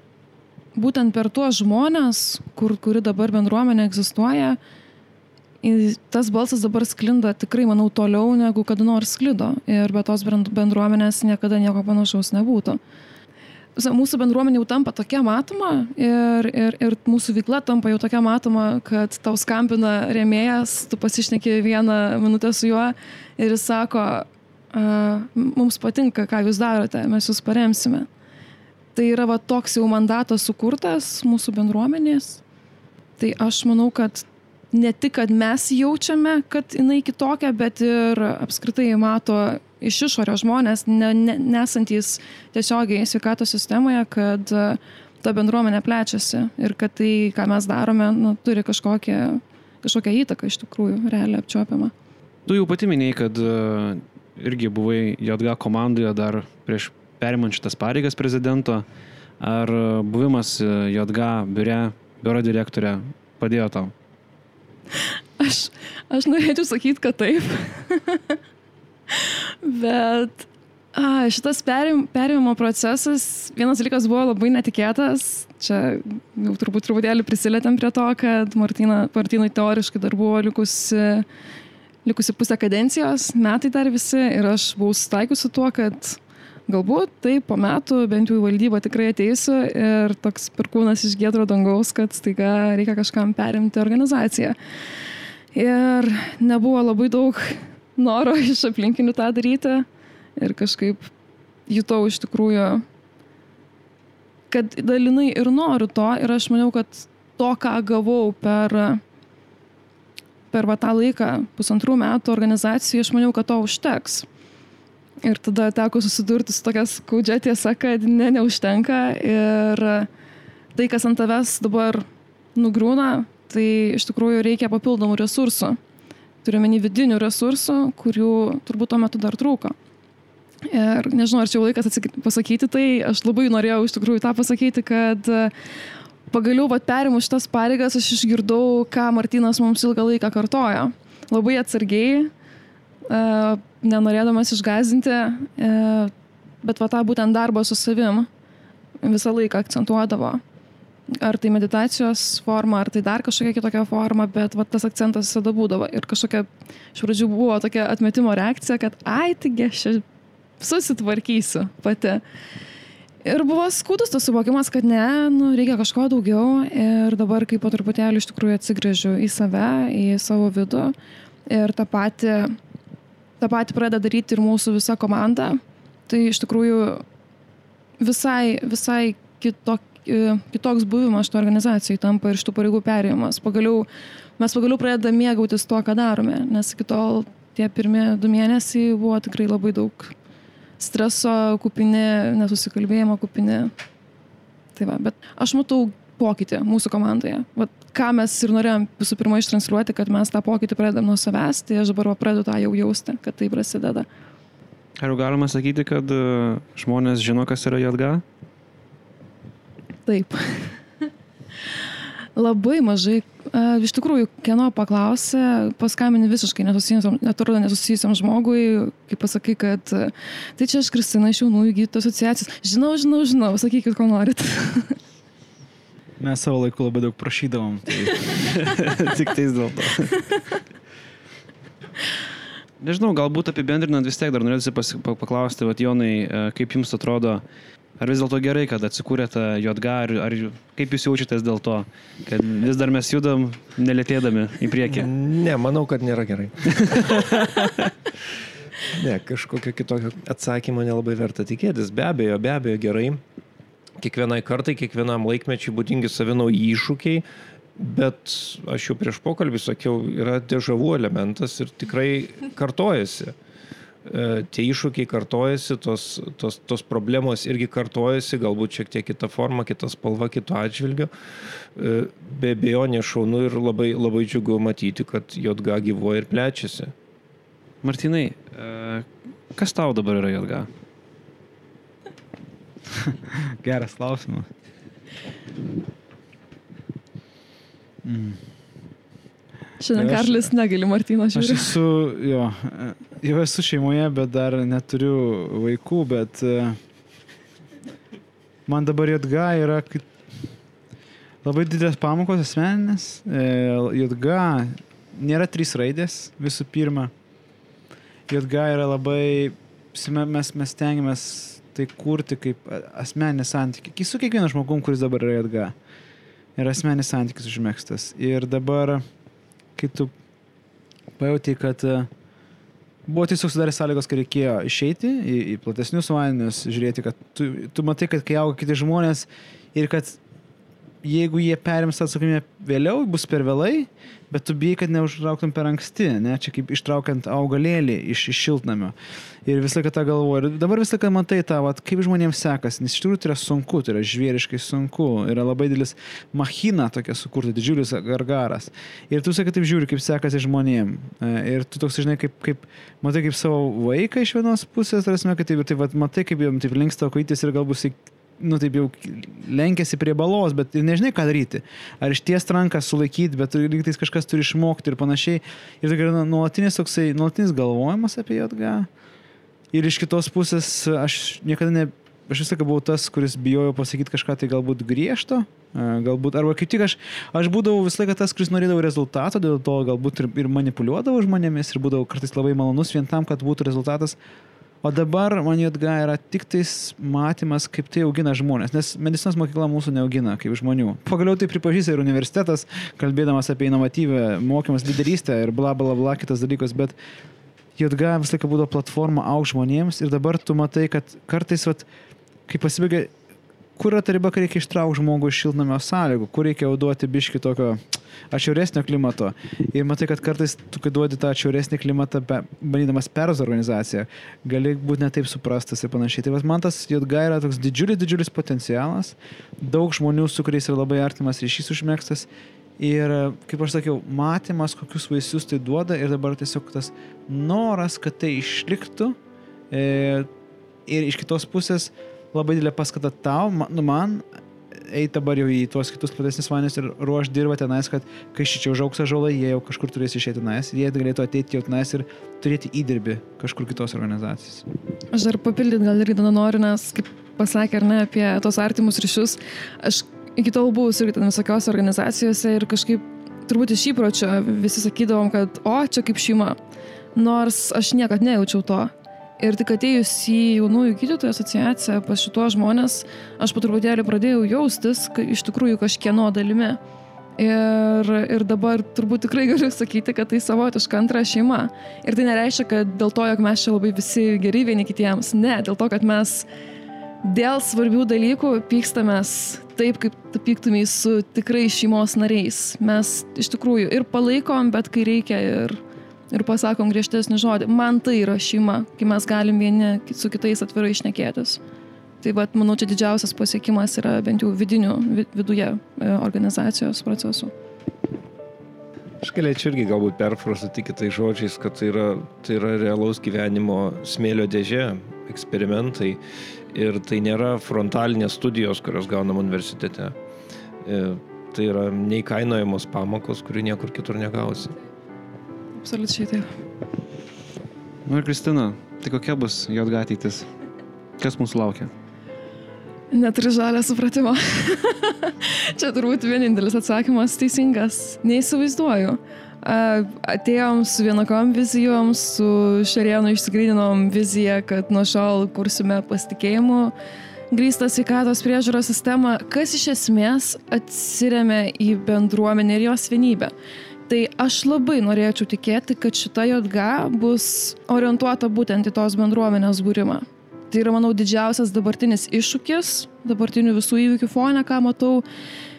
būtent per tuos žmonės, kur, kuri dabar bendruomenė egzistuoja, tas balsas dabar sklinda tikrai, manau, toliau negu kada nors sklido. Ir be tos bendruomenės niekada nieko panašaus nebūtų. Mūsų bendruomenė jau tampa tokia matoma ir, ir, ir mūsų veikla tampa jau tokia matoma, kad tau skambina rėmėjas, tu pasišneki vieną minutę su juo ir jis sako, mums patinka, ką jūs darote, mes jūs paremsime. tai yra va toks jau mandatas sukurtas mūsų bendruomenės. Tai aš manau, kad ne tik, kad mes jaučiame, kad jinai kitokia, bet ir apskritai mato iš išorės žmonės, ne, ne, nesantys tiesiogiai sveikatos sistemoje, kad ta bendruomenė plečiasi ir kad tai, ką mes darome, nu, turi kažkokią, kažkokią įtaką iš tikrųjų, realiai apčiopiamą. Tu jau pati minėjai, kad irgi buvai JG komandoje dar prieš perimant šitas pareigas prezidento. Ar buvimas JG biure, biuro direktorė padėjo tau? Aš, aš norėčiau sakyti, kad taip. Bet a, šitas perim, perimimo procesas, vienas dalykas buvo labai netikėtas. Čia jau turbūt truputėlį prisilietėm prie to, kad Martina, Martinai teoriškai dar buvo likusi, likusi pusę kadencijos, metai dar visi ir aš buvau sutaikiusi tuo, kad galbūt tai po metų bent jau į valdybą tikrai ateisiu ir toks perkūnas iš gėdro dangaus, kad staiga reikia kažkam perimti organizaciją. Ir nebuvo labai daug noro iš aplinkinių tą daryti. Ir kažkaip jutau iš tikrųjų, kad dalinai ir noriu to. Ir aš maniau, kad to, ką gavau per, per va, tą laiką, pusantrų metų organizacijų, aš maniau, kad to užteks. Ir tada teko susidurti su tokia skaudžia tiesa, kad ne, neužtenka. Ir tai, kas ant tavęs dabar nugrūna, tai iš tikrųjų reikia papildomų resursų. Turiuomenį vidinių resursų, kurių turbūt tuo metu dar trūko. Ir nežinau, ar čia jau laikas pasakyti tai, aš labai norėjau iš tikrųjų tą pasakyti, kad pagaliau pat perimu šitas pareigas, aš išgirdau, ką Martinas mums ilgą laiką kartojo. Labai atsargiai, nenorėdamas išgazinti, bet va tą būtent darbą su savim visą laiką akcentuodavo. Ar tai meditacijos forma, ar tai dar kažkokia kitokia forma, bet va, tas akcentas visada būdavo. Ir kažkokia, iš pradžių buvo tokia atmetimo reakcija, kad, ai, taigi aš susitvarkysiu pati. Ir buvo skūdus tas suvokimas, kad ne, nu, reikia kažko daugiau. Ir dabar, kai po truputėlį iš tikrųjų atsigrėžiu į save, į savo vidų ir tą patį tą patį pradeda daryti ir mūsų visa komanda. Tai iš tikrųjų visai, visai kitok, kitoks buvimas šito organizacijai tampa ir šitų pareigų perėjimas. Pagaliau, mes pagaliau pradedame mėgautis tuo, ką darome, nes iki tol tie pirmie du mėnesiai buvo tikrai labai daug streso kupini, nesusikalbėjimo kupini. Tai va, bet aš matau pokytį mūsų komandoje. Vat, ką mes ir norėjom visų pirma ištransliuoti, kad mes tą pokytį pradedam nuo savęs, tai aš dabar pradedu tą jau jausti, kad tai prasideda. Ar galima sakyti, kad e, žmonės žino, kas yra JG? Taip. Labai mažai. E, iš tikrųjų, kieno paklausė, paskambini visiškai nesusijusiam, netrodo nesusijusiam žmogui, kai pasakai, kad e, tai čia aš Kristina iš jaunųjų gydytojų asociacijos. Žinau, žinau, žinau, sakykit, ko norit. Mes savo laiku labai daug prašydavom. Tai... Tik tais dėl to. Nežinau, galbūt apibendrinant vis tiek dar norėtųsi paklausti, vat, Jonai, e, kaip jums atrodo, ar vis dėlto gerai, kad atsikūrėte JG, ar, ar kaip jūs jaučiatės dėl to, kad vis dar mes judam nelėtėdami į priekį? Ne, manau, kad nėra gerai. ne, kažkokio kitokio atsakymo nelabai verta tikėtis. Be abejo, be abejo gerai kiekvienai kartai, kiekvienam laikmečiui būdingi savinauji iššūkiai, bet aš jau prieš pokalbį sakiau, yra dežavų elementas ir tikrai kartojasi. E, tie iššūkiai kartojasi, tos, tos, tos problemos irgi kartojasi, galbūt šiek tiek kita forma, kita spalva, kito atžvilgiu. E, be abejo, nešaunu ir labai, labai džiugu matyti, kad JG gyvoja ir plečiasi. Martinai, e, kas tau dabar yra JG? Geras klausimas. Mm. Šiandien Karlis negali Martino žiūrėti. Aš esu, jo, jau esu šeimoje, bet dar neturiu vaikų, bet e, man dabar JG yra labai didelės pamokos asmeninės. E, JG nėra trys raidės visų pirma. JG yra labai, mes, mes tengiamės tai kurti kaip asmenį santykį. Su kiekvienu žmogum, kuris dabar yra atga. Ir asmenis santykis užmėgstas. Ir dabar, kai tu pajauti, kad buvo tiesiog sudarė sąlygos, kai reikėjo išeiti į, į platesnius vandenis, žiūrėti, kad tu, tu matai, kad kai auga kiti žmonės ir kad jeigu jie perims atsakomybę vėliau, bus per vėlai, bet tu bijai, kad neužtrauktum per anksti, ne, čia kaip ištraukiant augalėlį iš, iš šiltnamio. Ir visą laiką tą galvoju. Ir dabar visą laiką matai tą, vat, kaip žmonėms sekasi, nes iš tikrųjų tai yra sunku, tai yra žvėriškai sunku, yra labai didelis machina tokia sukurta, didžiulis gargaras. Ir tu sakai, taip žiūri, kaip sekasi žmonėm. E, Ir tu toks, žinai, kaip, kaip matai kaip savo vaiką iš vienos pusės, tarsi, kad taip, taip, vat, matai, kaip jam taip linksta koitis ir galbūt nu taip jau lenkėsi prie balos, bet nežinai, ką daryti. Ar išties ranką sulaikyti, bet lygtais kažkas turi išmokti ir panašiai. Ir tai yra nuolatinis toksai, nuolatinis galvojimas apie JG. Ir iš kitos pusės aš niekada ne... Aš visą laiką buvau tas, kuris bijojo pasakyti kažką tai galbūt griežto, e, galbūt, arba kaip tik aš, aš būdavau visą laiką tas, kuris norėdavo rezultato, dėl to galbūt ir, ir manipuliuodavau žmonėmis ir būdavau kartais labai malonus vien tam, kad būtų rezultatas. O dabar man JG yra tik tais matymas, kaip tai augina žmonės, nes medicinos mokykla mūsų neaugina kaip žmonių. Pagaliau tai pripažįsta ir universitetas, kalbėdamas apie inovatyvę mokymas lyderystę ir bla bla bla kitas dalykas, bet JG visą laiką būdavo platforma aug žmonėms ir dabar tu matai, kad kartais, vat, kai pasibaigia, kur yra ta riba, kai reikia ištraukti žmogų iš šiltnamio sąlygų, kur reikia jau duoti biški tokio atšiauresnio klimato. Ir matai, kad kartais tu, kai duodi tą atšiauresnį klimatą, be, bandydamas perz organizaciją, gali būti netaip suprastas ir panašiai. Tai man tas JG yra toks didžiulis, didžiulis potencialas, daug žmonių, su kuriais yra labai artimas ryšys užmėgstas. Ir, kaip aš sakiau, matymas, kokius vaisius tai duoda ir dabar tiesiog tas noras, kad tai išliktų. E, ir iš kitos pusės labai didelė paskata tau, ma- nu man, eiti dabar jau į tuos kitus platesnius vandenis ir ruoš dirba tenais, kad kai šičia užauks žolai, jie jau kažkur turės išeiti tenais ir jie galėtų ateiti jau tenais ir turėti įdirbį kažkur kitos organizacijos. Aš dar papildyti gal irgi tada noriu, nes kaip pasakė ar ne apie tos artimus ryšius, aš iki tol buvau irgi ten visokiose organizacijose ir kažkaip turbūt iš įpročio visi sakydavom, kad o, čia kaip šeima. Nors aš niekad nejaučiau to. Ir tik atėjus į jaunųjų gydytojų asociaciją pas šituos žmonės, aš po truputėlį pradėjau jaustis iš tikrųjų kažkieno dalimi. Ir, ir dabar turbūt tikrai galiu sakyti, kad tai savotiška antra šeima. Ir tai nereiškia, kad dėl to, jog mes čia labai visi geri vieni kitiems. Ne, dėl to, kad mes dėl svarbių dalykų pykstamės taip, kaip tu pyktumai su tikrai šeimos nariais. Mes iš tikrųjų ir palaikom, bet kai reikia ir, ir pasakom griežtesnį žodį. Man tai yra šeima, kai mes galim vieni su kitais atvirai išnekėtis. Tai vad, manau, čia didžiausias pasiekimas yra bent jau vidinių, vi- viduje e, organizacijos procesų. Aš galėčiau irgi galbūt perfrazuoti kitais žodžiais, kad tai yra, tai yra realaus gyvenimo smėlio dėžė, eksperimentai ir tai nėra frontalinės studijos, kurios gaunam universitete. E, Tai yra neįkainojamos pamokos, kurių niekur kitur negausi. Absoliučiai taip. Nu ir Kristina, tai kokia bus JG ateitis? Kas mūsų laukia? Neturi žalę supratimo. Čia turbūt vienintelis atsakymas teisingas. Neįsivaizduoju. Atėjom su vienokom vizijom, su Šerienu išsigryninom viziją, kad nuo šiol kursime pasitikėjimu grįstą sveikatos priežiūros sistemą, kas iš esmės atsiriamė į bendruomenę ir jos vienybę. Tai aš labai norėčiau tikėti, kad šita JG bus orientuota būtent į tos bendruomenės būrimą. Tai yra, manau, didžiausias dabartinis iššūkis, dabartinių visų įvykių fone, ką matau,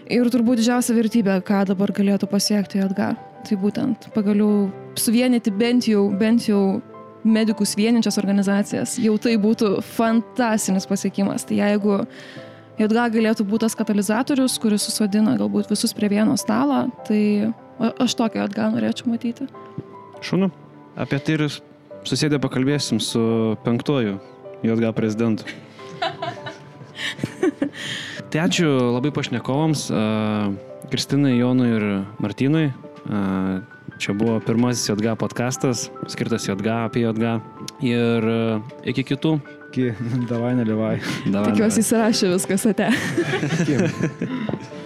ir turbūt didžiausia vertybė, ką dabar galėtų pasiekti JG. Tai būtent pagaliau suvienyti bent jau, bent jau medikus vieninčias organizacijas, jau tai būtų fantastinis pasiekimas. Tai jeigu JG galėtų būti tas katalizatorius, kuris susodina galbūt visus prie vieno stalo, tai aš tokią JG norėčiau matyti. Šūnu. Apie tai ir susėdę pakalbėsim su penktoju JG prezidentu. tai ačiū labai pašnekovams, a, Kristinai, Jonui ir Martynui. A, Čia buvo pirmasis JG podcastas, skirtas JG apie JG. Ir iki kitų. Ki, davai, nelievai. Davai, Tikiuosi įsirašė viskas ate. Iki.